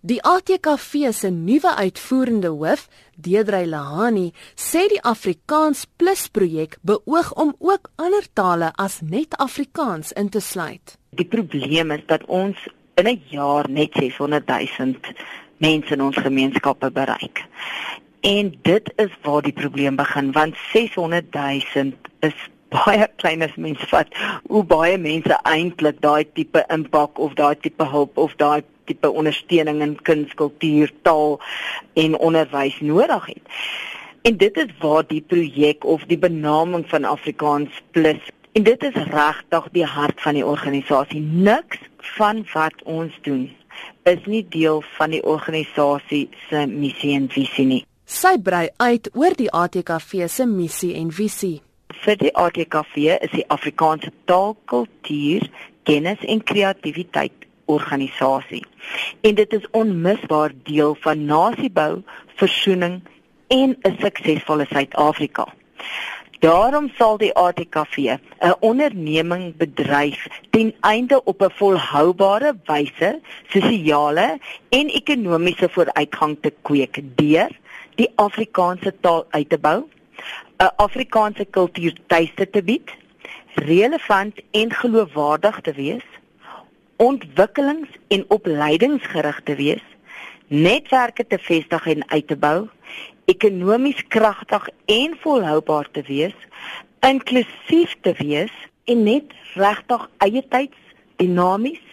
Die ATKV se nuwe uitvoerende hoof, Deedrey Lahani, sê die Afrikaans Plus projek beoog om ook ander tale as net Afrikaans in te sluit. Die probleem is dat ons in 'n jaar net 600 000 mense in ons gemeenskappe bereik. En dit is waar die probleem begin want 600 000 is baie klein as mens vat hoe baie mense eintlik daai tipe impak of daai tipe hulp of daai tipe ondersteuning in kuns, kultuur, taal en onderwys nodig het. En dit is waar die projek of die benaming van Afrikaans Plus en dit is regtig die hart van die organisasie. Niks van wat ons doen is nie deel van die organisasie se missie en visie nie. Sy brei uit oor die ATKV se missie en visie. Vir die ATKV is die Afrikaanse taal, kultuur, kennis en kreatiwiteit organisasie. En dit is onmisbaar deel van nasiebou, versoening en 'n suksesvolle Suid-Afrika. Daarom sal die ATKV 'n onderneming bedryf ten einde op 'n volhoubare wyse sosiale en ekonomiese vooruitgang te kweek deur die Afrikaanse taal uit te bou, 'n Afrikaanse kultuur tuiste te bied, relevant en geloofwaardig te wees, ontwikkelings- en opleidingsgerig te wees, netwerke te vestig en uit te bou, ekonomies kragtig en volhoubaar te wees, inklusief te wees en net regtig eie tyds dinamies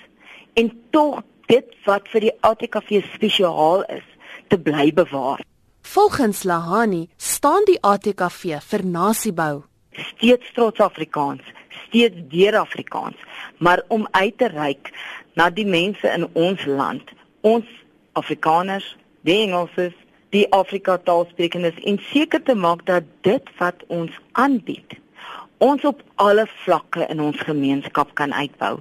en tog dit wat vir die ATKV spesiaal is te bly bewaar. Volgens Lahani staan die ATKV vir nasiebou, steeds trots Afrikaans, steeds deur Afrikaans, maar om uit te reik na die mense in ons land, ons Afrikaners, die Engelsers, die Afrika taalsprekendes en seker te maak dat dit wat ons aanbied ons op alle vlakke in ons gemeenskap kan uitbou.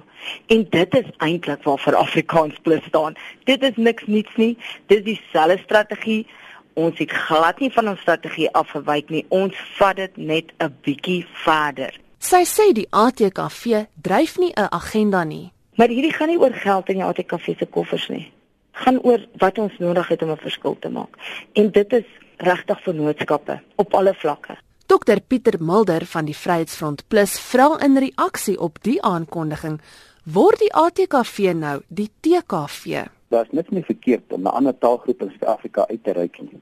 En dit is eintlik waarvoor Afrikaans plus staan. Dit is niks niets nie. Dit is dieselfde strategie. Ons het glad nie van ons strategie afgewyk nie. Ons vat dit net 'n bietjie verder. Sy sê die ATKV dryf nie 'n agenda nie. Maar hierdie gaan nie oor geld in die ATKV se koffers nie gaan oor wat ons nodig het om 'n verskil te maak. En dit is regtig vennootskappe op alle vlakke. Dr Pieter Mulder van die Vryheidsfront Plus vra in reaksie op die aankondiging word die ATKV nou die TKV. Daar's niks meer verkeerd om 'n ander taalgroep in Suid-Afrika uit te reik nie.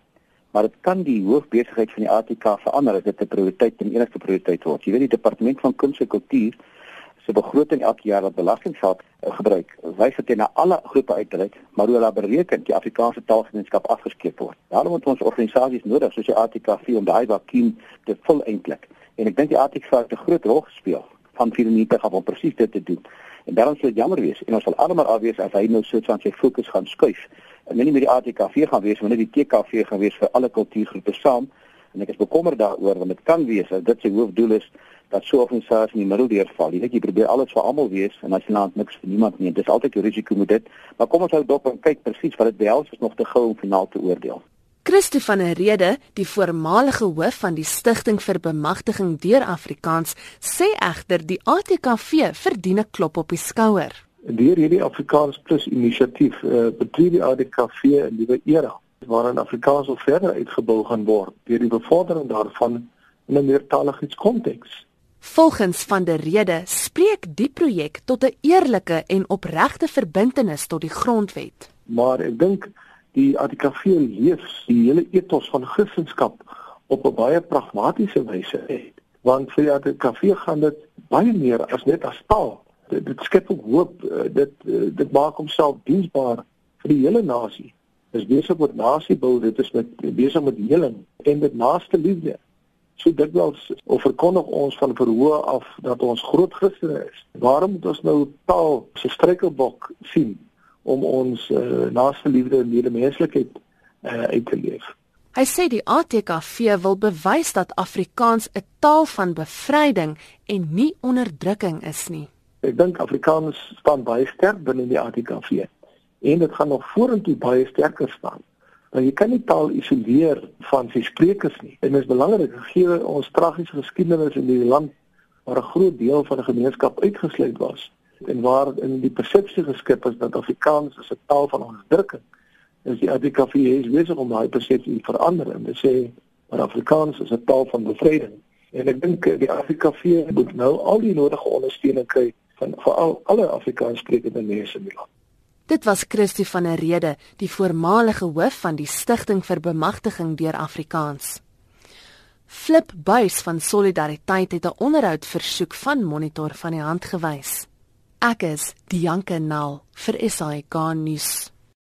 Maar dit kan die hoofbesigheid van die ATK verander as dit 'n prioriteit en enigste prioriteit word. Jy weet die departement van kuns en kultuur se begroting elke jaar wat belastinggeld uh, gebruik, wys dit na alle groepe uitreik, maar hoe hulle bereken die Afrikaanse taalgemeenskap afgeskeep word. Daarom het ons organisasies nodig soos die ATKV om daai vakuum te vul eintlik. En ek dink die ATKV het 'n groot rol gespeel van 94 af om presies dit te doen. En daarom sou dit jammer wees en ons sal almal afwees as hy nou soort van sy fokus gaan skuif. En nie met die ATKV gaan wees, maar net die TKV gaan wees vir alle kultuurgroepe saam. En ek is bekommerd daaroor want dit kan wees dat dit sy hoofdoel is dat so 'n organisasie in die middel deurval. Jy weet jy probeer alles vir almal wees en as jy nou niks vir niemand nie, dis altyd 'n risiko met dit. Maar kom ons hou dop en kyk presies wat dit behels is nog te gou om finaal te oordeel. Christo van der Rede, die voormalige hoof van die Stichting vir Bemagtiging deur Afrikaans, sê egter die ATKV verdien 'n klop op die skouer. Deur hierdie Afrikaans Plus inisiatief uh, betree die ATKV 'n nuwe era waarin Afrikaans al verder uitgebou gaan word deur die bevordering daarvan in 'n meertaligheidskonteks. Volgens van der Rede spreek die projek tot 'n eerlike en opregte verbintenis tot die grondwet. Maar ek dink die ATKV leef die hele ethos van Christendom op 'n baie pragmatiese wyse uit. Want vir die ATKV gaan dit baie meer as net as taal. Dit, dit skep hoop, eh, dit eh, dit maak homself diensbaar vir die hele nasie. Dit is besig met nasiebou, dit is met besig met heling en met naaste liefde. So dit wels of verkondig ons van verhoë af dat ons groot Christene is. Waarom moet ons nou taal se struikelblok sien om ons uh, naaste liefde en medemenslikheid uh, uit te leef? Hy sê die ATKV wil bewys dat Afrikaans 'n taal van bevryding en nie onderdrukking is nie. Ek dink Afrikaans staan baie sterk binne die ATKV en dit gaan nog vorentoe baie sterker staan. Nou jy kan nie taal isoleer van sy sprekers nie. En dit is belangrik gegee ons tragiese geskiedenis in die land waar 'n groot deel van die gemeenskap uitgesluit was en waar in die persepsie geskep is dat Afrikaans as 'n taal van onderdrukking is die ADKV besig om daai persepsie te verander en te sê dat Afrikaans is 'n taal van bevryding. En ek dink die ADKV moet nou al die nodige ondersteuning kry van veral alle Afrikaans sprekende mense in die land. Dit was Christie van der Rede, die voormalige hoof van die Stichting vir Bemagtiging deur Afrikaans. Flip Buys van Solidariteit het 'n onderhoud versoek van Monitor van die hand gewys. Ek is Dianke Nal vir SAK nuus.